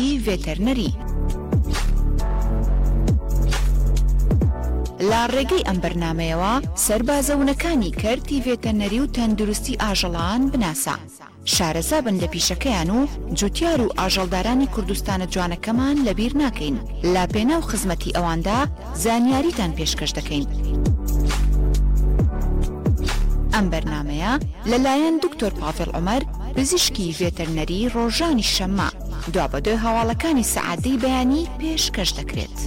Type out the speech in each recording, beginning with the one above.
ی ڤێتەرنەری. لە ڕێگەی ئەم بەرنامەیەوە سەربازە ونەکانی کەرتی ڤێتەرنەری و تەندروستی ئاژەڵان بناسە، شارەزا بن لە پیشەکەیان و جوتیار و ئاژەڵدارانی کوردستانە جوانەکەمان لەبیر ناکەین، لە پێناو خزمەتی ئەواندا زانیاریتان پێشکەش دەکەین. ئەم بەرنامەیە لەلایەن دکتۆر پاڤێڵ عومەر پزیشکی ڤێتەرنەری ڕۆژانی شەممە. دوابەدوای هەواڵەکانی سەعات دەی بەیانی پێشکەش دەکرێت.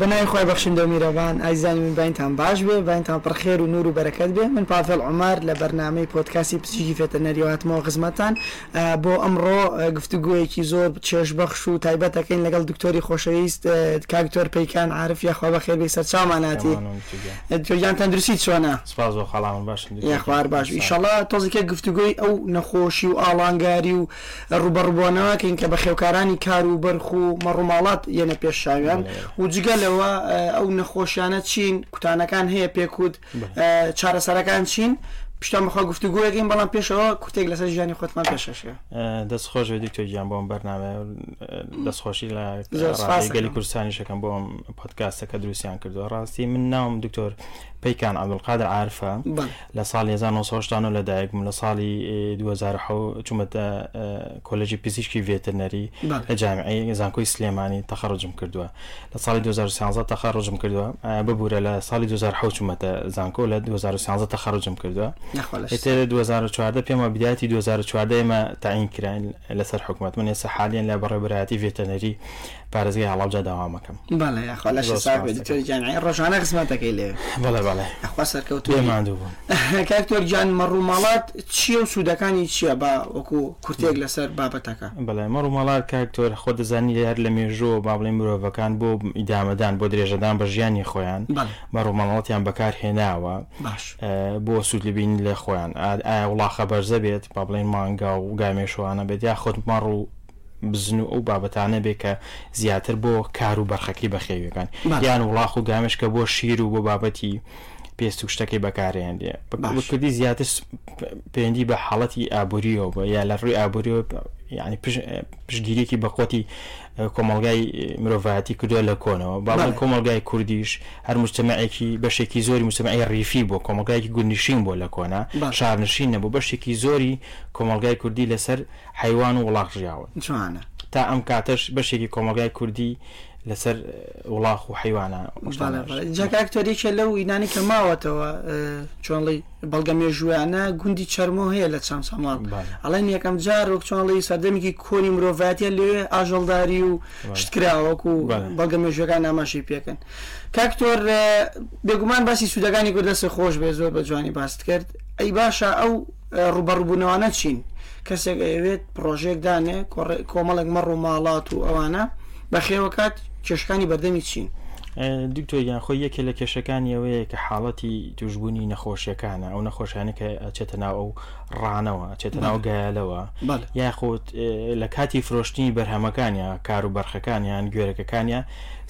بەناوی خوای بەخشندە و میرەبان ئازیزانی من بینتان باش بێ بینتان پڕ خێر و نور و بەرەکەت بێ من پاڤێڵ عومەر لە بەرنامەی پۆدکاستی پزیشکی فێتەرنەریەوە هاتمەوە خزمەتتان بۆ ئەمڕۆ گفتوگۆیەکی زۆر چێژبەخش و تایبەت ئەکەین لەگەڵ دکتۆری خۆشەویست کاک دکتۆر پەیکان عارف یاخوا بەخێر بێی سەرچاومان ئاتی دکتۆر گیان تەندروستی چۆنە سپاس بۆ خاڵامان باش یاخوا هەر باش ئیشەڵا تۆزێکێک گفتوگۆی ئەو نەخۆشی و ئاڵانگاری و ڕوبەڕبووانەوە کەین کە بە خێوکارانی کار و بەرخ و مەڕوماڵات یەنە پێش شاویان و جگە لەوە ئەو نەخۆشیانە چین کوتانەکان هەیە پێکوت چارەسەرەکان چین؟ پشتان بەخوا گفتوگۆیەکەین بەڵام پێشەوە کورتێک لەسەر ژیانی خۆتمان پێشەشێ دەست خۆش بێ دکتۆر گیان بۆم بەرنامە دەستخۆشی لە گەلی کوردستانی شەکەم بۆم پۆتکاسەکە دروستیان کردووە ڕاستی من ناوم دکتۆر پیکان عبدقادر عرفە لە ساڵ 1970 لەدایکم لە ساڵی 2010 چومەتە کۆلێژی پزیشکی ڤێترنەری لە جامیعەی زانکۆی سلێمانی تەخەڕوجم کردووە لە ساڵی 2013 تەخەڕوجم کردووە ببوورە لە ساڵی 2010 چوومەتە زانکۆ لە 2013 تەخەڕوجم کردووە ئیتر 2014 پێم وە بدایەتی 2014 ئێمە تەعین کراین لەسەر حکوومەت من ئێستا حالیان لە بەڕێبەرایەتی ڤێتەنەری پارێزگای هەڵەبجە داوام ئەکەم. بەڵێ یاخوا لەشت زۆر ساغ سوپاست بێت دکتۆر دەکەم. گیان ئەی ڕۆژانە خزمەتەکەی لێ بەڵێ بەڵێ یاخوا سەرکەوتوو بێ بی. ماندوو بوون. کاک دکتۆر گیان مەڕوماڵات چییە و سوودەکانی چییە با وەکوو کورتەیەک لەسەر بابەتەکە. بەڵێ مەڕوماڵات کاک دکتۆر خۆت دەزانی لە هەر لە مێژووەوە با بڵێین مرۆڤەکان بۆ ئیدامەدان بۆ درێژەدان بە ژیانی خۆیان بەڵێ. مەڕوماڵاتیان بەکار هێناوە باش. بۆ سوود لەبینین لە خۆیان ئا ئایا وڵاخە بەرزە بێت با بڵێین مانگا و گامێشوانە بێت یاخود مەڕ و بزن و ئەو بابەتانە بێ کە زیاتر بۆ کار و بەرخەکەی بەخێویەکان یان وڵاخ و گامێش کە بۆ شیر و بۆ بابەتی پێست و شتەکەی بەکارێنێ بەکردی زیاتر پێندی بە حاڵەتی ئابووریەوە بە یا لە ڕووی ئابووریەوە ینی پشگیریەکی بەقوتی کۆمەلگای مرۆڤایەتی کردووە لە کۆنەوە باڵی کۆمەلگای کوردیش هەر مجتمعێکی بەشێکی زۆری مجتمعی ڕیفی بۆ کۆمەلگایکی گونیشین بۆ لە کۆنا شارنشین نەبوو بەشێکی زۆری کۆمەلگای کوردی لەسەر حەیوان و وڵاخ ژیاون. جوانە. تا ئەم کاتەش بەشێکی کۆمەڵگای کوردی لەسەر وڵاخ و حەیوانە بەڵێ بەڵێ ڕۆشتانە. جا کە ئەکتەر یەکێ لەو ئینانەی کە ماوەتەوە چۆن ڵێی بەڵگە مێژوویانە گوندی چەرمۆ هەیە لە چەمچەماڵ بەڵێ. ئەڵێن یەکەم جار وەک چۆن ڵێی سەردەمێکی کۆنی مرۆڤایەتیە لەوێ ئاژەڵداری و شت کرا وەکو بەڵێ. بەڵگە مێژوویەکان ئاماژەی پێ کرد. کاک تۆر بێگومان باسی سوودەکانی کرد دەستت خۆش بێت زۆر بە جوانی باست کرد. ئەی باشە ئەو. ڕوبەڕوبونەوانە چین؟ کەسێک ئەیەوێت پڕۆژەیەک دانێ کۆمەڵێک مەڕ و ماڵات و ئەوانە بەخێوەکات کێشکانی بەردەمی چین؟ دکتۆر گیان خۆی یەکێ لە کێشەکانی ئەوەیە کە حاڵەتی توشببوونی نەخۆشیەکانە ئەو نەخۆشیانە کە ئەچێتە ناو ئەو ڕانەوە ئەچێتە ناو گایالەوە یاخود لە کاتی فرۆشتنی بەرهەمەکانیان کار و بەرخەکانیان گوێرەکەکانیان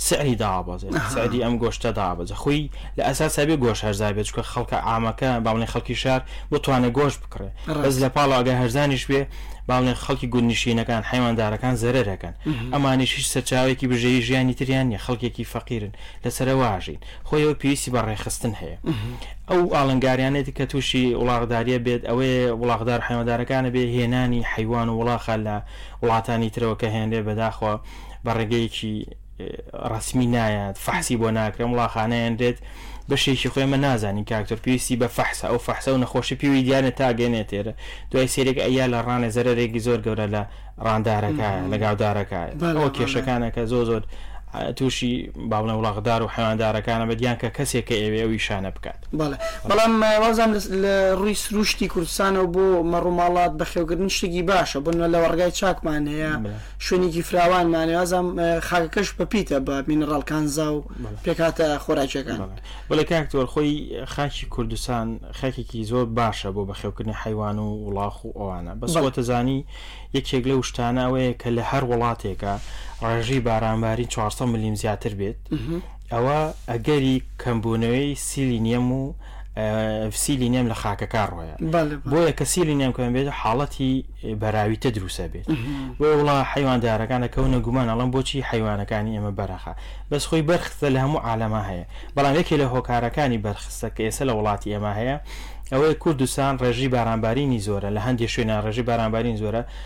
سعری دابەزێ سعری ئەم گۆشتە دابەزێ خۆی لە ئەساس هەبێ گۆش هەرزا بێت چکە خەڵکە عامەکە باڵێ خەڵکی شار بتوانێت گۆش بکڕێ بەس لە پاڵ ئەگە هەرزانیش بێ باڵێ خەڵکی گوندنشینەکان حیواندارەکان زەرەکەن ئەمانیش هیچ سەرچاوێکی بژێوی ژیانی تریان نیە خەڵکێکی فەقیرن لەسرە واژین خۆیەوە پێویستی بە ڕێخستن هەیە ئەو ئاڵنگاریانێتی کە تووشی وڵاغداریە بێت ئەوەیە وڵاغدار حیوادارەکانە بێ هێنانی حیوان و وڵاخە لە وڵاتانی ترەوە کە هێنێ بەداخوە بە ڕێگەیەکی ڕسمی نایەت فەحسی بۆ ناکرێن وڵاخانەیان دێت بەشێکی خۆێمە نازانین کاکتۆر پێویستی بە فەحسە ئەو فەحسە و نەخۆشی پێوی دیانە تاگەێنێ تێرە دوای سێرێک ئەیا لە ڕانێ زەرێکی زۆر گەورە لە ڕاندارەکە لە گاودارەکە ئەو کێشەکانەکە زۆ زۆر تووشی باڵە وڵاغدار و حیواندارەکانە بەدیان کە کەسێک کە ئێوێ ئەو شانە بکات بەڵام وازان لە ڕووی سروشتی کوردستانەوە بۆ مەڕووماڵات بەخێوکردن شتێکی باشە بۆ لە وەڕگای چاکمان هەیە. شوێنێکی فراوانمانێ وازم خاکەکەش بەپیتە بە مینڕال کانزا و پێکاتە خۆراکیەکان بڵێ کاکتۆر خۆی خاکی کوردستان خاکێکی زۆر باشە بۆ بەخێوکردنی حیوان و وڵاخ و ئەوانە بەسەوەتەزانی یەکێک لە شتانە ئەوەیە کە لە هەر وڵاتێکە ڕێژی بارانبارین 400 ملیم زیاتر بێت ئەوە ئەگەری کەمبوونەوەی سیلینیەم و سیلینیەم لە خاکەکە ڕۆیە بۆیە کە سیلینیەم کەم بێت حاڵەتی بەراویتە دروسە بێت بۆی وڵا حیواندارەکان دەکەونە گومان ئەڵم بۆچی حیوانەکانی ئێمە بەرەخە بەس خۆی بەرخستە لە هەموو عالەما هەیە بەڵام یەکێ لە هۆکارەکانی بەرخستە کە ئێسە لە وڵاتی ئێمە هەیە ئەوەی کوردستان ڕێژی بارانبارینی زۆرە لە هەندی شوێنە ڕێژی بارانبارین زۆرە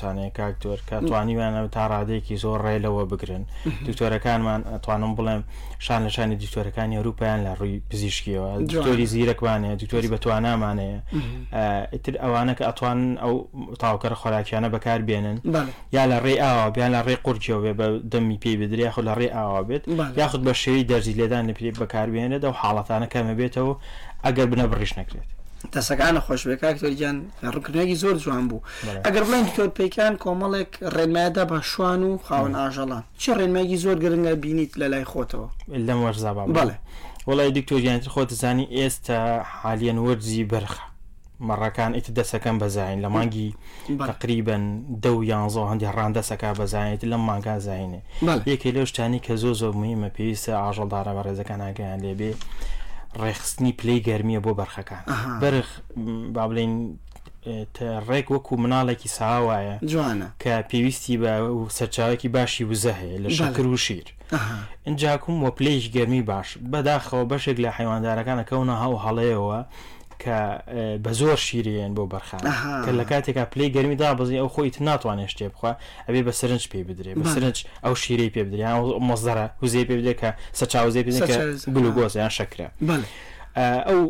سانەیە کاک دۆر کە توانیویانە تا ڕادێکی زۆر ڕێ لەوە بگرن دکتۆرەکانمان توانم بڵێم شان لە شانی دکتۆرەکانی ئەوروپیان لە ڕووی پزیشکیەوە دکتۆری زیرەکمانەیە دکتۆری بە توانامانەیە ئیتر ئەوانە کە ئەتوان ئەو تاوکەرە خۆراکیانە بەکار بێنن یا لە ڕێ ئاوا بیان لە ڕێ قورجەوە بێ بە دەمی پێی بدریا خۆ لە ڕێ ئاوا بێت یاخود بە شێوی دەرزی لێدان لە پێ بەکاربیێنێت ئەو حاڵەتانە کەمە بێتەوە ئەگەر بنە بڕیش نەکرێت دەسەکانە خۆشبێکاکتۆرگیان ڕکنێکی زۆر جوان بوو ئەگەر بڵێن دکتۆر پێکان کۆمەڵێک ڕێنمایدا بە شوان و خاون ئاژەڵان چی ڕێنمایکی زۆر گرنگە بینیت لە لای خۆتەوە لەم وەرزا بەڵێ وڵی دکتۆریانتر خۆت زانی ئێستا حالیان وەرزی بەرخە مەڕەکان ئیت دەسەکەم بەزین لە مانگی تقریبن دە و یانزۆ هەندی ڕاندەسەکە بەزانێت لەم مانگا زینێ یەکێ لەو شتانی کە زۆ زۆر مهمە پێویستە ئاژەڵدارە بە ڕێزەکان ئاگەیان لێبێ ڕێخستنی پلەی گەرمیە بۆ بەرخەکان بەرخ با بڵێین ڕێک وەکو مناڵێکی ساوا وایە جوانە کە پێویستی بە سەرچاوێکی باشی وزە هەیە لە شەکر و شیر ئەجاکم وە پلەیش گەرمی باش بەداخەوە بەشێک لە حیواندارەکانە کەونە هاو هەڵەیەوە کە بە زۆر شیرێن بۆ بەرخان کە لە کاتێکا پلەی گەرمی دابزی ئەو خۆیت ناتوانێت شتێ بخوا ئەبێ بە سرنج پێ بدرێ بە سرنج ئەو شیرەی پێ بدرێن مەزدەرە وزێ پێ بدێت کە سەچاوزێ پێ گلوگۆز یان شەکرە ئەو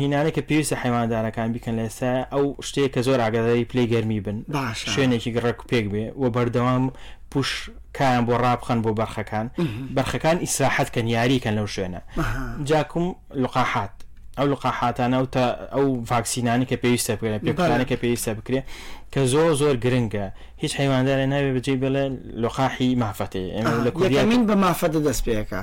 هینانەی کە پێویستە حیواندارەکان بیکەن لە ئێستا ئەو شتەیە کە زۆر ئاگاداری پلەی گەرمی بن باشە. شوێنێکی گڕک و پێک بێ و بەردەوام پوش کایان بۆ ڕابخەن بۆ بەرخەکان بەرخەکان ئیسراحەت کەن یاریکەن لەو شوێنە ئەها. جاکم لقاحات ئەو لقاحاتانە و تا ئەو ڤاکسینانی کە پێویستە بکرێن پێکانە کە پێویستە بکرێ کە زۆر زۆر گرنگە هیچ حیواندارە ناوێ بەجێ بڵێ لقاحی مافەتێ ئێمە آه. لە کوریا یەکەمین بە مافەتە دەست پێەکە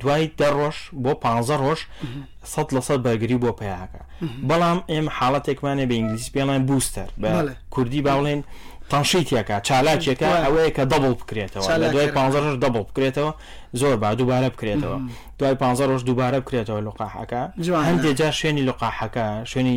دوای دە ڕۆژ بۆ پانزە ڕۆژ سەد لە سەد بەرگری بۆ پیاکە بەڵام ئێمە حاڵەتێکمانێ بە ئینگلیسی پێڵێن بوستەر بە کوردی باڵێن تەنشی تێکە چالاکێکە ئەوەیە کە دەبڵ بکرێتەوە لە دوای پ ڕۆژ دەبڵ بکرێتەوە زۆر با دووبارە بکرێتەوە دوای پ ڕۆژ دووبارە بکرێتەوە لقاحەکە هەندێ جار شوێنی لقاحەکە شوێنی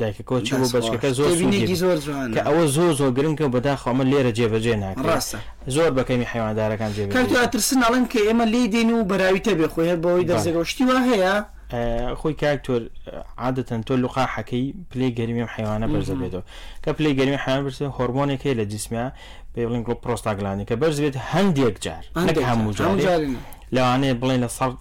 دایکە کۆچی بۆ بەچکەکە زۆر کە ئەوە زۆر زۆر گرنگە و بەداخەمە لێرە جێبەجێ ناڕاستە زۆر بەکەمی حیواندارەکان جێ کاترسن ناڵێن کە ئێمە لی دێن و بەراویتە بێ خۆی هەر بەوەی دەزێگەشتی وا هەیە خۆی کاکتۆر عادەتەن تۆ لوقا حەکەی پلی گەرمیم حیوانە بەرزە بێتەوە کە پلی گەرمی حیوان برسێ هۆرمۆنێک هەیە لە جسمیا پێ بڵین گڵ پرۆستاگلانی کە بەرز بێت هەندێک جار هەموو جار لەوانەیە بڵێ لە سەر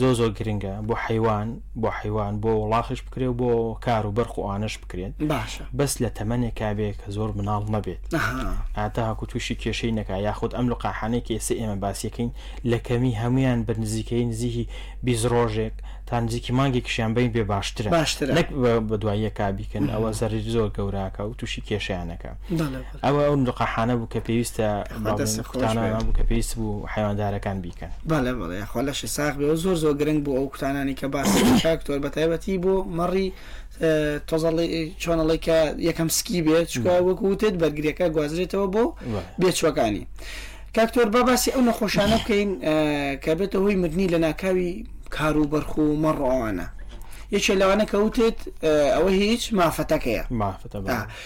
زۆر زۆر گرنگە بۆ حەیوان بۆ حەیوان بۆ وڵاخش بکرێ و بۆ کار و بەرق و ئانەش بکرێت باشە بەس لە تەمەنێکا بێ کە زۆر مناڵ نەبێت ئەها تاکو تووشی کێشەی نەکا یاخود ئەم لقاحانەی کە ئێستا ئێمە باسیەکەین لە کەمی هەموویان بە نزیکەیی نزیکی بیست ڕۆژێک تا نزیکی مانگێکیشیان بەین بێ باشترە باشترە نەک بە بەدواییەکا بیکەن ئەوە زەرری زۆر گەوراکە و تووشی کێشەیان نەکا بەڵێ. ئەوە ئەو لقاحانە بوو کە پێویستە بەڵێن کوتانانە بوو کە پێویست بوو حیواندارەکان بیکەن بەڵێ بەڵێ یاخوا لەشی ساغ بێ و زۆر زۆر گرنگ بوو ئەو کوتانانی کە باسی کاکتۆر بە تایبەتی بۆ مەڕی تۆزەڵی چۆنەڵی کە یەکەم سکی بێت چکە وەکو وتێت بەرگریەکە گوازرێتەوە بۆ بێچوەکانی کاکتۆر با باسی ئەو نەخۆشانە بکەین کە بێتە هۆی مردنی لە ناکاوی کار و بەرخ و مەڕەوانە یەکێ لەوانە کە وتێت ئەوە هیچ مافەتەکەیە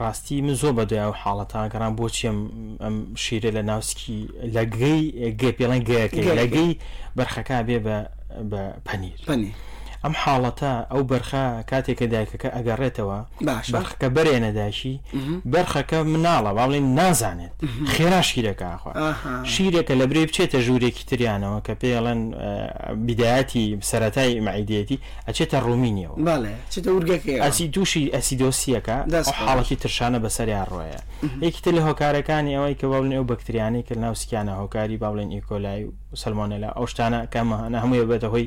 ڕاستی من زۆر بەدوای ئەو حاڵەتان گەڕان بۆ چیم ئەم شیرە لە ناوسکی لە گەی گەی پێڵەن گەیەکەی لە گەی بەرخەکە بێ بە پەنیر پەنیر ئەم حاڵەتە ئەو بەرخە کاتێکە دایکەکە ئەگەڕێتەوە بەرخەکە بەرێ نەداشی بەرخەکە مناڵە باڵێن نازانێت خێرا شیرەکە ئاخوا شیرەکە لە برێ بچێتە ژوورێکی تریانەوە کە پێی ئەڵێن بیدایەتی سەرەتای مەعیدەیەتی ئەچێتە ڕوومینیەوە بەڵێ چێتە ورگەکەی ئەسی تووشی ئەسیدۆسیەکە دەست حاڵەتی ترشانە بەسەریا ڕۆیە یەکیتە لە هۆکارەکانی ئەوەی کە باڵن ئەو بەکتریانەی کە ناوسکیانە هۆکاری باڵێن ئیکۆلای و سلمۆنەلا ئەو شتانە کەمە هەموویە بێتە هۆی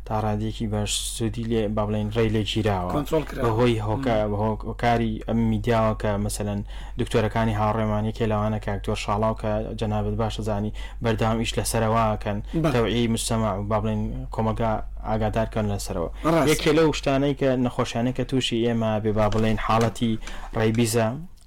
تا ڕادەیەکی باش سوودی لێ با بڵێین ڕێی لێ گیراوە کۆنترۆڵ کراوە بە هۆی هۆکە بە هۆ هۆکاری ئەم میدیاوە کە مەسەلەن دکتۆرەکانی هاوڕێمان یەکێ لەوانە کە دکتۆر شاڵاو کە جەنابت باش ئەزانی بەردەوام ئیش لە سەرەوە ئەکەن بەڵێ تەوعیەی موجتەمەع و با بڵێین کۆمەڵگا ئاگادار کەن لە سەرەوە ڕاستە یەکێ لەو شتانەی کە نەخۆشانەی کە تووشی ئێمە ئەبێ با بڵێین حاڵەتی ڕەیبیزە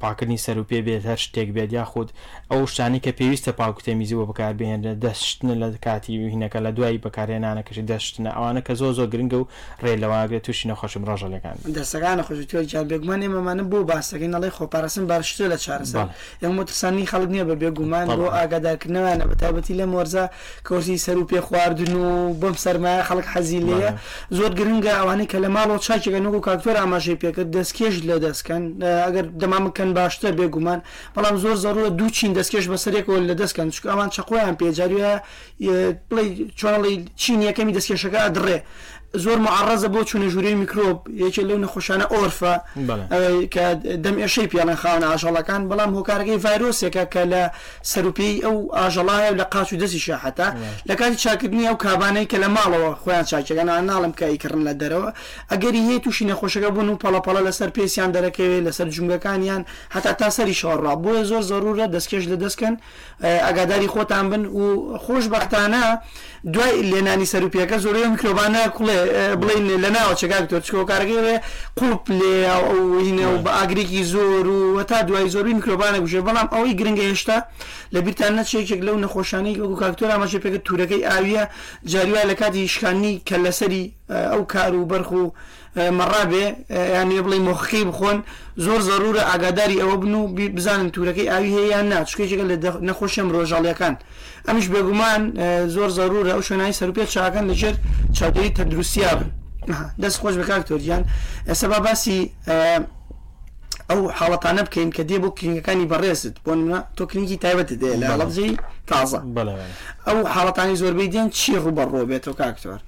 پاکردنی سەروپێ بێت هەر شتێک بێت یاخود ئەو شتانەی کە پێویستە پاک و تەمیزی بۆ بەکاربهێنرێت دەست شتنە لە کاتی وهینەکە لە دوای بەکارهێنانەکەشی دەست شتنە ئەوانە کە زۆر زۆر گرنگە و رێ لەوەناگرێت توشی نەخۆشی مرۆژەلەکان بن. دەستەکان نەخۆش بێت تۆی جار بێگومان ئێمە مانە بۆ باس دەکەین ئەڵێی خۆپاراستن باشترە لە چارەسەر بەڵێ. ئێمە بۆ ترساندنی خەڵک نیە بە بێگومان بۆ بەڵێ. ئاگادارکردنەوەیانە بە تایبەتی لەم وەرزە کۆرسی سەر و پێ خواردن و بەم سەرمایە خەڵک حەزی لێیە زۆر گرنگە ئەوانەی کە لە ماڵەوە چاکی گەن وەکو کاک تۆر ئاماژەی پێکرد دەستکێش لە دەست کەن ئەگەر دەمام بکەن باشترە بێ گومان بەڵام زۆر زەڕوە دوو چین دەستکێش بەسەرێکەوە لە دەست کەن چکە ئەوان چەقۆیان پێ جارویە بڵێ چۆنڵی چین یەکەمی دەستکێشەکە ئەدڕێ زۆر معەڕەزە بۆ چوونە ژوورێی میکرۆب، یەکێ لەو نەخۆشانە ئۆرفە کە دەم ئێشەی پێڵێن خاوەن ئاژەڵەکان، بەڵام هۆکارەکەی ڤایرۆسێکە کە لە سەروپێی ئەو ئاژەڵایە و لە قاچ و دەستی شاحەتە لە کاتی چاکردنی ئەو کابانەی کە لە ماڵەوە خۆیان چاکیەکەن ئەوان ناڵێم کە ئەیکڕن لە دەرەوە ئەگەری هەیە تووشی نەخۆشەکە بوون و پەڵەپەڵە لەسەر پێستیان دەرەکەوێ لەسەر جومگەکانیان هەتا تا سەری شەوەڕا بۆیە زۆر زەرورە دەستکێش لە دەست کەن ئاگاداری خۆتان بن و خۆشبەختانە دوای لێنانی سەروپێکە زۆربەی ئەو میکرۆبانە کوڵێ بڵێن لەناوە چەکا دکتۆر چکۆ کارەکەی ئەوێ قوڵپ لێ ئەو وینە و بە ئاگرێکی زۆر و هەتا دوای زۆربەی میکرۆبانە گوژێ بەڵام ئەوەی گرنگە هێشتا لە بیرتان نەچێکێک لەو نەخۆشانەی وەکو کاکتۆر ئاماژە پێکە تورەکەی ئاویە جاری وایە لە کاتی شکاننی کەللەسەری ئەو کار و بەرخ و مەڕا بێ یان نوێ بڵێی مۆخەکەی بخۆن، زۆر زەروورە ئاگاداری ئەوە بن و بزانن توورەکەی ئاوی هەیە یان نا، چونکە یەکێکە لە نەخۆشییە مرۆژەڵییەکان، ئەمیش بێگومان زۆر زەروورە ئەو شوێنانەی سەروپێ چاکەن لەژێر چاودێری تەندروستیا بن. دەست خۆش بێ کاک تۆرگیان ئێستا با باسی ئەو حاڵەتانە بکەین کە دێ بۆ کرینگەکانی بەڕێزت بۆ نمونە تۆ کرینگی تایبەتت دێ لە هەڵەبجەی تازە ئەو حاڵەتانی زۆربەی دێن چی ڕووبەڕووە بێتەوە کاک تۆر؟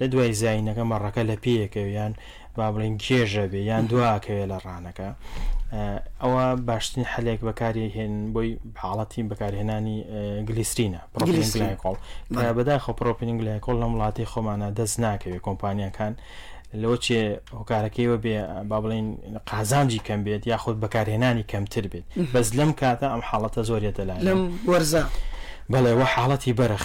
لە دوای زینەکە مەڕەکە لە پێیەکەوێ یان با بڵێین گێژە بێ یان دواکەوێ لە ڕانەکە ئەوە باشترین حلێک بەکاری هێن بۆی حاڵەتی بەکارهێنانی گلیسرینە پرۆگلیسرینکۆڵ بەداخە پرۆپین گلیکۆل لەم وڵاتی خۆمانە دەست ناکەوێت کۆمپانیەکان لەوە چێ هۆکارەکەیەوە بێ با بڵین قازانجی کەم بێت یاخود بەکارهێنانی کەمتر بێت بەس لەم کاتە ئەم حاڵەتە زۆرێتە لای لەم وەرزە بەڵێ وە حاڵەتی بەرخ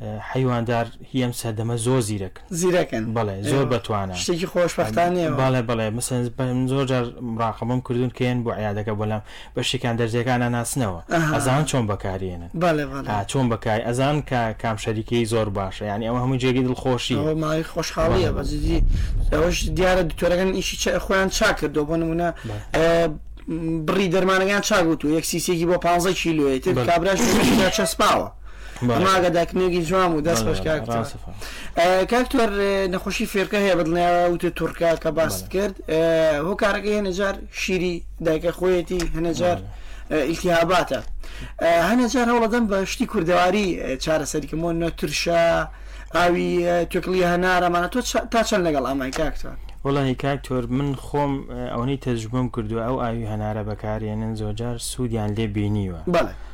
حەیواندار هی ئەم سەردەمە زۆر زیرەکن زیرەکن بەڵێ زۆر بەتوانە شتێکی خۆشبختانێ باڵێ بڵێ مسن زۆر جار ڕاقەمم کردوون کێن بۆ عیادەکە بەڵام بەشێکان دەرزیەکانە ناسنەوە ئەزان چۆن بەکارێنن چۆن بەکاری ئەزان کە کام شەریکەی زۆر باشە ینی ئەوە هەموو جێگەی دڵخۆشی ماڵی خۆشحاڵیە بەزیدی ئەوش دیارە دکتۆرەکەن ئیشی خۆیان چاک کردو بۆ نمونە بڕی دەرمانەکان چاگووت و یەک سیسێکی بۆ 15 کیلوێت کابراش چەسپاوە ماگە داکنێگی جوان بوو دەست خۆش کاک تۆر. ڕاستە فەرموو. ئە، کاک تۆر ئە، نەخۆشی فێرکە هەیە بەدڵنیایە وتە تورکە کە باست بەڵێ کرد ئە، هۆکارەکەی هەنێ جار شیری دایکە خۆیەتی هەنێ جار بەڵێ ئە، ئیلتیهاباتە ئە، هەنێ جار هەوڵەدەم بە شتی کوردەواری ئە، چارەسەری کەم وەنە ترشە ئاوی ئە، توێکڵی هەنار ئەمانە تۆ چە تا چەند لەگەڵ ئەمای کاک تۆر؟ وەڵاهی کاک تۆر من خۆم ئە، ئەوەنەی تەجروبەم کردوە ئەو ئاوی هەنارە بەکارێنن زۆرجار سوودیان لێ بینیوە. بەڵێ.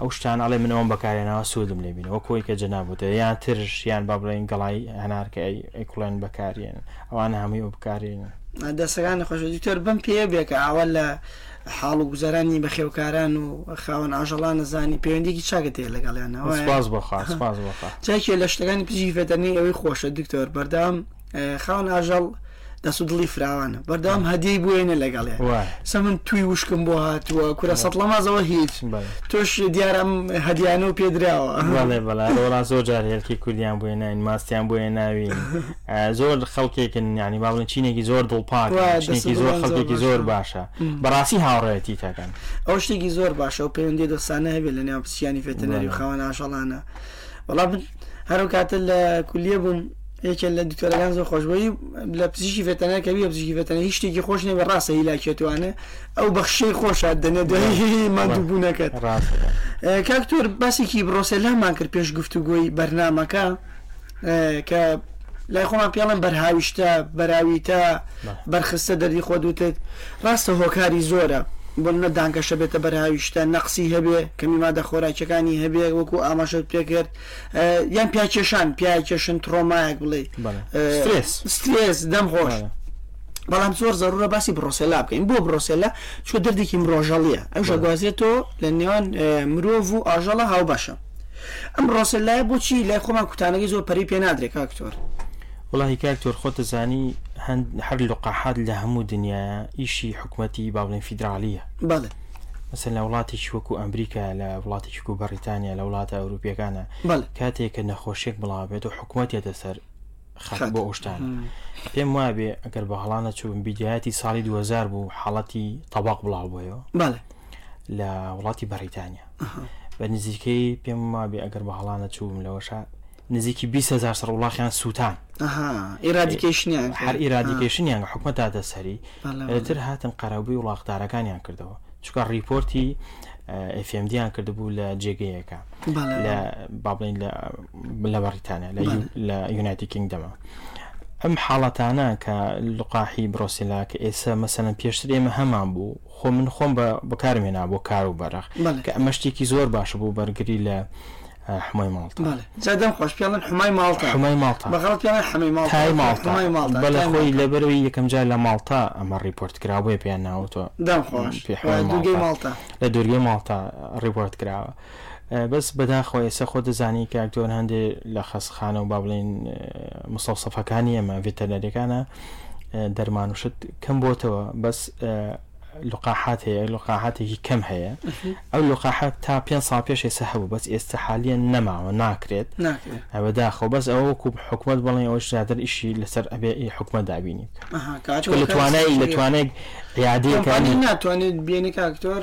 ئەو شتانە ئەڵێ من ئەوم بەکارێناوە سوودم لێ بینە وەکۆی کە جەناب وتە یان ترش یان با بڵێن گەڵای هەنار کە ئەیکوڵێن بەکارێن ئەوانە هەمووی ئەو بکارێن دەسەکان خۆش دکتۆر بم پێ بێکە ئاوا لە حاڵ و گوزارانی بەخێوکاران و خاوەن ئاژەڵانە زانی پەیوەندێکی چاکە تێ لەگەڵیانەوە سپاس بۆخوا سپاس بۆخوا جاکێ لە شتەکانی پزیشکی فێتەرنی ئەوەی خۆشە دکتۆر بەردەوام خاوەن ئاژەڵ دەست و دڵی فراوانە بەردەوام هەدیەی بوێنە لەگەڵێ سە من توی وشکم بۆ هاتووە کورە سە لە مازەوە هیچ تۆش دیارم هەدیانە و پێدراوە بەڵێ زۆر جار هێلکی کوردیان بۆێ ناین ماستیان بۆێ ناوی زۆر خەڵکێکن ینی با بڵێن چینێکی زۆر دڵپاک زۆر خەڵکێکی زۆر باشە بەڕاستی هاوڕێتی تاکەن ئەو شتێکی زۆر باشە و پەیوەندی دەستانە هەبێت لە نێو پسیانی فێتەنەری و خاوەن ئاژەڵانە وەڵا من هەر ئەو کاتە لە کولیە بووم یەکێ لە دکتۆرەکان زۆر خۆش بووی لە پزیشکی فێتەنە کە بیە پزیشکی فێتەنە هیچ شتێکی خۆش نەبێ ڕاستە هیلاکێتوانە ئەو بەخشەی خۆشە دەنێ دوای مادووبوونەکەت کاکتۆر باسێکی بڕۆسەلامان کرد پێش گفتوگۆی بەرنمەکە کە لای خۆمان پێڵێن بەرهاویشتە، بەراویتە، بەرخستە دەردی خۆت وتت، ڕاستە هۆکاری زۆرە، بۆ نمونە دانکەشە بێتە بەرهاویشتە، نەقسی هەبێ، کەمی مادە خۆراکیەکانی هەبێ وەکو ئاماژەت پێ کرد، یان پیا کێشان، پیاە کێشن تڕۆمایەک بڵێ، سترێس، دەم خۆش. بەڵام زۆر زەرورە باسی بڕۆسێلا بکەین، بۆ بڕۆسێلا؟ چوە دەردێکی مرۆژەڵیە، ئەمشە گوازێتەوە لە نێوان مرۆڤ و ئاژەڵە هاوبەشە. ئەم ڕۆسێل لایە بۆچی لای خۆمان کوتانەکەی زۆر پەری پێ نادرێ کاک تۆر؟ وەڵاهی کاک تۆر خۆت ئەزانی هەند هەر لقاحات لە هەموو دنیاە ئیشی حکومەتی با بڵێن فیدراالیە بەڵێ مەسەن لە وڵاتێکی وەکو ئەمریکا لە وڵاتێکی و بەڕیتانیا لە وڵاتە ئەوروپیەکانە بەڵێ کاتێک کە نەخۆشیێک بڵاوێت و حکومەتێتە سەر خات بۆ ئەو شتانە پێم وابێ ئەگەر بە هەڵا نەچوون بیدایەتی ساڵی 2000 بوو حاڵەتی تەباق بڵاو بۆیەوە بەڵێ لە وڵاتی بەریتانیا بە نزیکەی پێم وابێ ئەگەر بە هەڵا نەچووم لەوەشە نزیکی 20هزار سەر وڵاخیان سووتان ئێرادیکیشنیان هەر ئێرادیکیشنیان حکومە تا دەسەری تر هاتن قەرەبووی وڵاخدارەکانیان کردەوە چکە ڕیپۆرتی ئەفMDیان کردبوو لە جێگەیەکە لە با بڵین لە لە بەڕیتانیا لە بەڵێ. یو- لە یونایتی کینگدەمە ئەم حاڵەتانە کە لقاحی برۆسیلا کە ئێستا مەسەلەن پێشتر ئێمە هەمان بوو خۆ من خۆم بە بەکارم هێنا بۆ کار و بەرەخ بەڵێ. کە ئەمە شتێکی زۆر باشە بۆ بەرگری لە اه، حمای ماڵتە بەڵێ جا دەم خۆش پێڵن حمای ماڵتە حمای ماڵتە. بە غەڵەت پێڵن حەمەی ماڵتە تای ماڵتە حمای ماڵتە بەڵێ تای خۆی ماڵتە. لەبەرەوەی یەکەم جار لە ماڵتا ئەمە ڕیپۆرت کرا بۆیە پێیان ناوتوە دەم خۆش پێ حمای دوگەی ماڵتە. ماڵتە لە دوورگەی ماڵتا ڕیپۆرت کراوە بەس بەداخەوە ئێسە خۆت دەزانی کاک جۆن هەندێ لە خەسخانە و بابلین مسەوسەفەکانی ئێمە ڤێتەرنەریەکانە دەرمان و شت کەم بۆتەوە بەس لقاحات هەیە لقاحاتێکی کەم هەیە ئەو لقاحات تا پێ سا پێش ئێستا هەبوو بەس ئێستا حالیان نەماوە ناکرێت ئەوە داخۆ بەس ئەوە وەکو حکومت بڵێن ئەوە زیاتر ئیشی لەسەر ئەبێ حکومە دابینیت لە توانای لە توانێک یادەکانی ناتوانێت بێنی کاکتۆر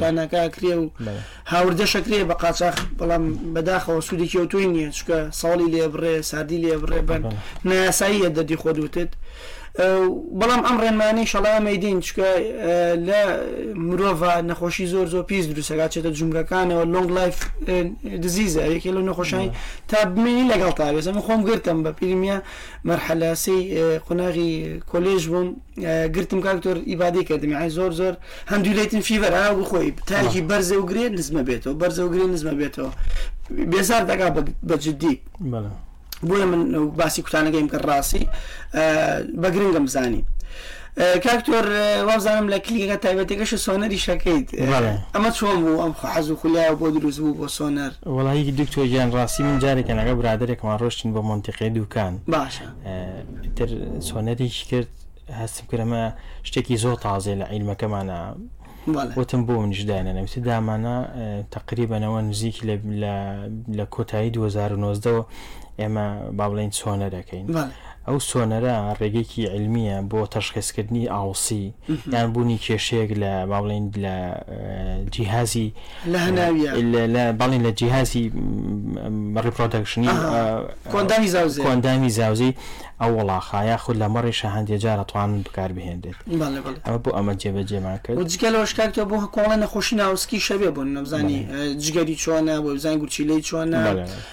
تانەکە ئەکرێ و هاوردەش ئەکرێ بە قاچاخ بەڵام بەداخەوە سوودێکی ئەو تۆی نییە چکە ساڵی لێ بڕێ ساردی لێ بڕێ بەن نایاساییە دەردی خۆ دوتت بەڵام ئەم ڕێنمانی شەڵای مەدین چکە لە مرۆڤ نەخۆشی زۆر زۆر پیس دروستەکە چێتە جومگەکانەوە لۆنگ لایف دزیزە یەکێ لە نەخۆشانی تا بمێنی لەگەڵ تاوێزە من خۆم گرتم بە پیرمیە مەرحەلەسی قۆناغی کۆلێژ بووم گرتم کاک تۆر ئیبادی کردم یعنی زۆر زۆر هەندوو لەیتن فیبەر ها وەکو خۆی تاجی بەرزە و گرێ نزمە بێتەوە بەرزە و گرێ نزمە بێتەوە بێزار دەگا بە جددی بەڵێ بۆیە من باسی کوتانەکەیم کە ڕاستی بە گرنگم بزانی کاک تۆر وابزانم لە کلیگە تایبەتەکەش سۆنەری شەکەیت بەڵێ ئەمە چۆن بوو ئەم حەز و خولای بۆ دروست بوو بۆ سۆنەر وڵی دکتۆر گیان ڕاستی من جارێکە لەگە برادێکمان ڕۆشتین بۆ منتیقی دوکان باشە ئیتر سۆنەریش کرد هەستم کرد ئەمە شتێکی زۆر تازێ لە عیلمەکەمانە وتم بۆ منیش داێنە وتی دامانە تقریبەنەوە نزیک لە کۆتایی 2009ەوە ئێمە با بڵین سۆنە دەکەین ئەو سۆنەرە ڕێگەیەکی علمیە بۆ تەشخصکردنی ئاوسی یان بوونی کێشەیەک لە باڵین لە جیهازی لە هەناویە بەڵین لە جیهازی ڕیپۆدەکشنی کۆندامی زاوزێ کۆندامی زاوزی ئەو وڵاخە یاخود لە مەڕی شەهندێ جارە توانن بکار بهێنێت ئەمە بۆ ئەمە جێبەجێمان کرد جگە لەوەش کاکتۆ بۆ کۆڵێ نەخۆشی ناوسکی شەوێ بوون نەبزانی جگەری چۆنە بۆ بزان گورچیلەی چۆنە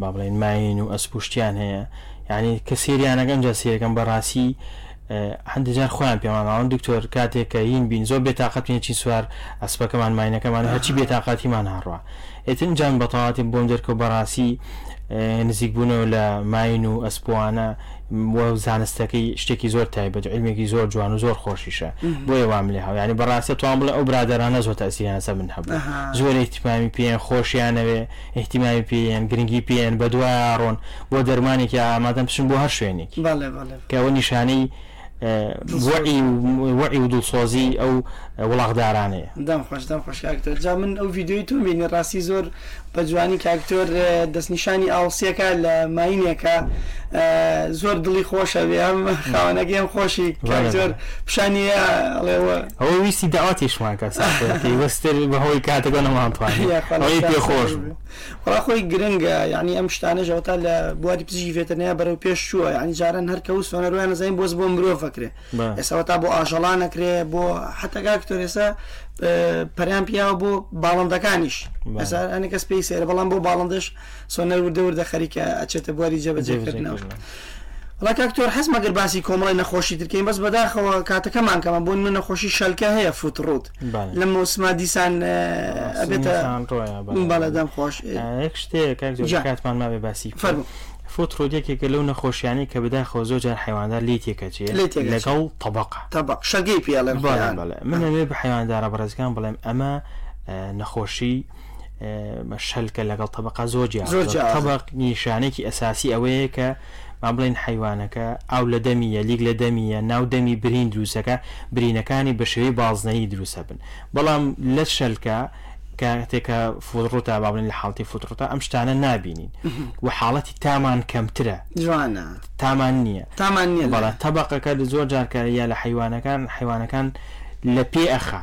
با بڵێن ماین و ئەسپوشتیان هەیە یعنی کە سریانەکەم جا سیرەکەم بەڕاستی هەندی جار خۆیان پێمان ناوەن دکتۆر کاتێک کە هین بین زۆر بێتاقەتین چین سوار ئەسپەکەمان ماینەکەمان هەرچی بێتاقاتیمان هاڕوە ئێتن جان بەتەواتی بۆم دەرکەوت بەڕاستی نزیک بوونەوە لە ماین و ئەسپوانە بۆ زانستەکەی شتێکی زۆر تایبەت علمێکی زۆر جوان و زۆر خۆشیشە بۆیە وام لێ هاو ینی بەڕاستە توان بڵێ ئەو برادرانە زۆر تاسییانە من هەبوو زۆر احتیمامی پێیان خۆشیانەوێ ئیهتیمامی پێیەن گرنگی پێیەن بەدوایان ڕۆن بۆ دەرمانێکیا ئامادەن بچن بۆ هەر شوێنێک بەڵێ بەڵێ کە ئەوە نیشانەی وەعی و وەعی و دڵسۆزی ئەو وڵاخدارانەیە. دەم خۆش دەم خۆش کاک تۆر جا من ئەو ڤیدیۆی تۆم بینی ڕاستی زۆر بە جوانی کاک تۆر دەست نیشانی ئاوسیەکا لە ماینێکا زۆر دڵی خۆشە بێ هەم خاوەنەکەی هەم خۆشی کاک تۆر پیشانی ئەڵێ وە ئەوە ویستی داواتیشمان کە ساقەکەی وەستر بەهۆی کاتەکە نەمانتوانانی پێ خۆش وڵاخۆی گرنگە یعنی ئەم شتانە ژەوتا لە بواری پزیشی ڤێتەنیا بەرەو پێش چووە ینی جاران هەرکە و سۆنەرۆیان نزانین بۆز بۆ مرۆڤ فکرێ ئێسەوە تا بۆ ئاژەڵان نەکرێ بۆ حتەگا کتۆرێسا پەریان پیاوە بۆ باڵندەکانیش ئەسانە کەس پێی سێرە بەڵام بۆ باڵندەش سۆنەر وردە وردە خەریکە ئەچێتە بواری جێبەجێکردنەوە. وڵا کاک تۆر حەزم ئەگەر باسی کۆمەڵی نەخۆشی تر کەین بەس بەداخەوە کاتەکەمان کەمە بۆ نمە نەخۆشی شەلکە هەیە فوت ڕوت لە مۆسما دیسان ئەبێتە بەڵێدەم خۆش شتێک کاتمان ماێ باسی فەرمو فوت ڕۆدیەکێکە لەو نەخۆشیانی کە بداخەوە زۆر جار حیواندار لی تێکەچێ لەگەڵ طبق طبق شەگەی پێڵێن من بە حیواندارە بەڕێزگان بڵێم ئەمە نەخۆشی شەلکە لەگەڵ تەبقا زۆر زۆر تەبق نیشانێکی ئەساسی ئەوەیە کە ما بڵین حیوانەکە ئاو لە دەمیە لیک لە دەمیە ناو دەمی برین دروستەکە برینەکانی بە شێوی بازنەی دروستە بن بەڵام لە شەلکە کاتێکە فۆڕوتا بابلین لە حاڵی فوتڕتا ئەم شتانە نبینین و حاڵەتی تامان کەمترە جوانە تامان نییە تامان نیە بەڵە تەبقەکە زۆر جارکاریە لە حیوانەکان حیوانەکان لە پێ ئەخا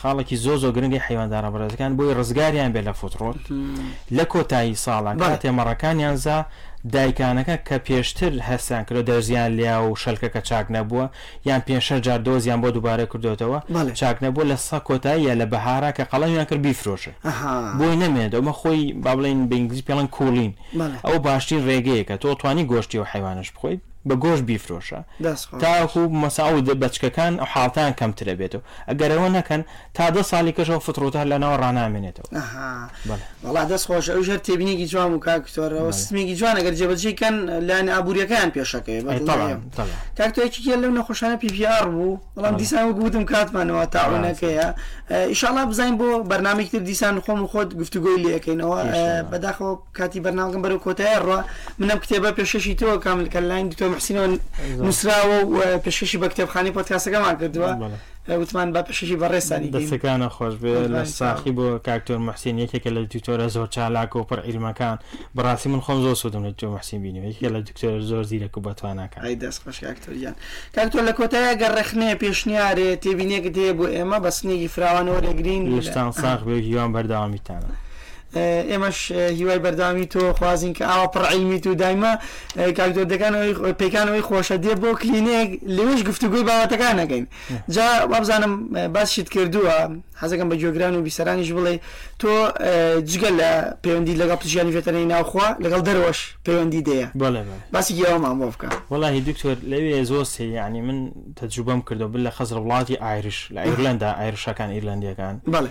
خاڵێکی زۆر زۆر گرنگی حەیواندارە بەڕێزەکان بۆی ڕزگاریان بێت لە فوتڕۆت لە کۆتایی ساڵە کاتێ مەڕەکانیان زا دایکانەکە کە پێشتر هەستیان کردو دەرزیان لیا و شەلکەکە چاک نەبووە یان پێنج شەش جار دۆزیان بۆ دووبارە کردۆتەوە چاک نەبووە لە سە کۆتاییە لە بەهارا کە قەڵەمیان کرد بیفرۆشێ بۆی نەمێنێت ئەومە خۆی با بڵێین بە ئینگلیزی پێڵێن کوڵین ئەوە باشترین ڕێگەیەکە تۆ توانی گۆشتی و حەیوانەش بخۆیت بە گۆشت بیفرۆشە تاوەکو مەسعود بەچکەکان حاڵتان کەمترە بێت و ئەگەر ئەوە نەکەن تا دە ساڵی کەش ئەو فتڕوتە لەناو ڕانامێنێتەوە. ئەها وەڵا دەست خۆش ئەویش هەر تێبینێکی جوان بوو کاک تۆر ئەوە سیستمێکی جوانە گەر جێبەجێی کەن لایەنە ئابوورییەکەیان پێشەکەوێ بە دڵنیام کاک تۆ یەکێکیان لەو نەخۆشانە پی پی ئاڕ بوو بەڵام دیسان وەک وتم کاتمانەوە تاعونەکەیە ئیشاڵا بزانین بۆ بەرنامێکی تر دیسان خۆم و خۆت گفتوگۆی لێ ئەکەینەوە بەداخەوە کاتی بەرنامەکەم بەرەو کۆتایی ئەڕوا، من ئەم کتێبە پێشکەشی تۆ کامل کە لەلایەن دکتۆر موحسینەوە نووسراوە و پێشکەشی بە کتێبخانەی پۆدکاستەکەمان کردووە، وتمان با پێشکەشی بەڕێزتانی بکەین. دەستەکانت خۆش بێ لە ساخی بۆ کاک دکتۆر موحسین یەکێکە لە دکتۆرە زۆر چالاک و پڕ عیلمەکان بەڕاستی من خۆم زۆر سوودم لە دکتۆر موحسین بینیوە یەکێکە لە دکتۆرە زۆر زیرەک و بەتواناکان. ئەی دەست خۆش کاک دکتۆر گیان. کاک دکتۆر لە کۆتایی ئەگەر ڕەخنەیە، پێشنیارێ، تێبینییەکت هەیە بۆ ئێمە بە سنگێکی فراوان وەرئەگرین. لەشتان ساخ بێ و هیوام بەردەوامیتانە. ئێمەش هیوای بەردەوامی تۆ خوازین کە ئاوا پڕ عیلمیت و دایمە کاک دۆ دەکان ئەوەی پێکان ئەوەی خۆشە دێ بۆ کلینێک لەوێش گفتوگوی باوەتەکان نەکەین جا وابزانم باسشت کردووە حەزەکەم بە گوێگران و بیسەرانیش بڵێ تۆ جگە لە پەیوەندی لەگەڵ پزیشانی فێتەنەی ناوخوا لەگەڵ دەرەوەش پەیوەندی دەیە بەڵێ بەڵێ باسی گیاوەمان بۆ بکە وەڵاهی دکتۆر لەوێ زۆر سێ یعنی من تەجوبەم کردو بل لە خەزر وڵاتی ئایرش لە ئایرلندا ئایرشەکان ئیرلندیەکان بەڵێ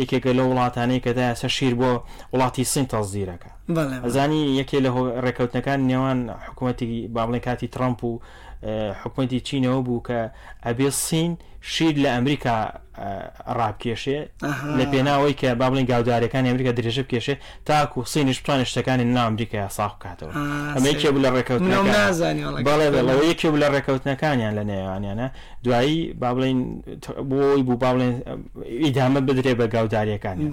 یەکێکە لەو وڵاتانەی کە دایەسە شیر بۆ وڵاتی سین تەسدیر ئەکا. بەڵێ بەڵێ. ئەزانی یەکێ لە هۆ ڕێکەوتنەکان نێوان حکومەتی با بڵێین کاتی تڕەمپ و حکومەتی چین ئەوە بوو کە ئەبێ سین شیر لە ئەمریکا ڕابکێشێ ئەها. لە پێناوەی کە با بڵێین گاودارەکانی ئەمریکا درێژە بکێشێ تاکو سینیش بتوانێت شتەکانی ناو ئەمریکایا ساغ بکاتەوە ئەمە یەکێ بوو لە ڕێکەوتنەکان بەڵێ بەڵێ ئەوە یەکێ بوو لە ڕێکەوتنەکانیان لە نێوانیانە دوایی با بڵێین بۆ ئەوی بوو با بڵێن ئیدامە بدرێ بە گاوداریەکانی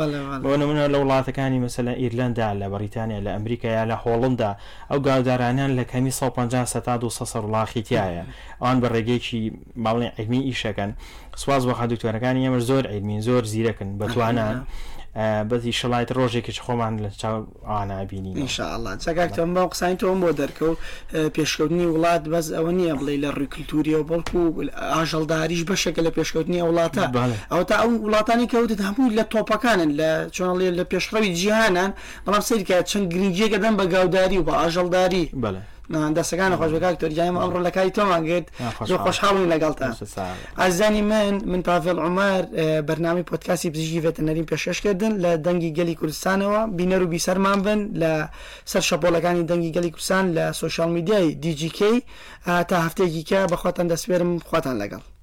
بۆ نمونە لە وڵاتەکانی مەسەلەن ئیرلەندا لە بەریتانیا لە ئەمریکا یا لە هۆڵندا ئەو گاودارانیان لە کەمی 150 سە تا 200 سەر وڵاخی تایە ئەوان بە ڕێگەیەکی بەاڵنی عیلمی ئیشەکەن سوپاس بۆ خە دکتۆرەکانی ئێمە زۆر عیلمین زۆر زیرەکن بەتوانان بەزی شڵایت ڕۆژێکیش خۆمان لە چاو ئانابینی انشاءله جگاکتم بە قسانی تۆم بۆ دەرکەوت پێشکەوتنی وڵات بەس ئەوە نییە بڵێ لە ڕووی کللتوریەوە بەڵکو ئاژەڵداریش بەشێکە لە پێشکەوتنی وڵاتە ئەو تا ئەو وڵاتانی کەوتت هەمووی لە تۆپەکانن لە چۆنڵێ لە پێشڕەوی جیهانان بەڵام سەرکە چەند گرنگیەکە دەم بە گاوداری و بە ئاژەڵداری بەڵێ دەسەکان خۆش بکات تۆرجانیم ئەمڕۆ لە کاری تۆمان گرت زۆر خۆشحاڵین لەگەڵتا ئازانی من من پاڤێڵ عمر بەرنامی پۆتکاسی پزیشکی ڤێتەنەریم پێشکەشکردن لە دەنگی گەلی کوردستانەوە بینەر و بیسەرمان بن لە سەر شەپۆلەکانی دەنگی گەلی کوردستان لە سوۆشال میدیای دیجیکەی تا هەفتێکیکە بەخواتان دەسپێرم خواتان لەگەڵ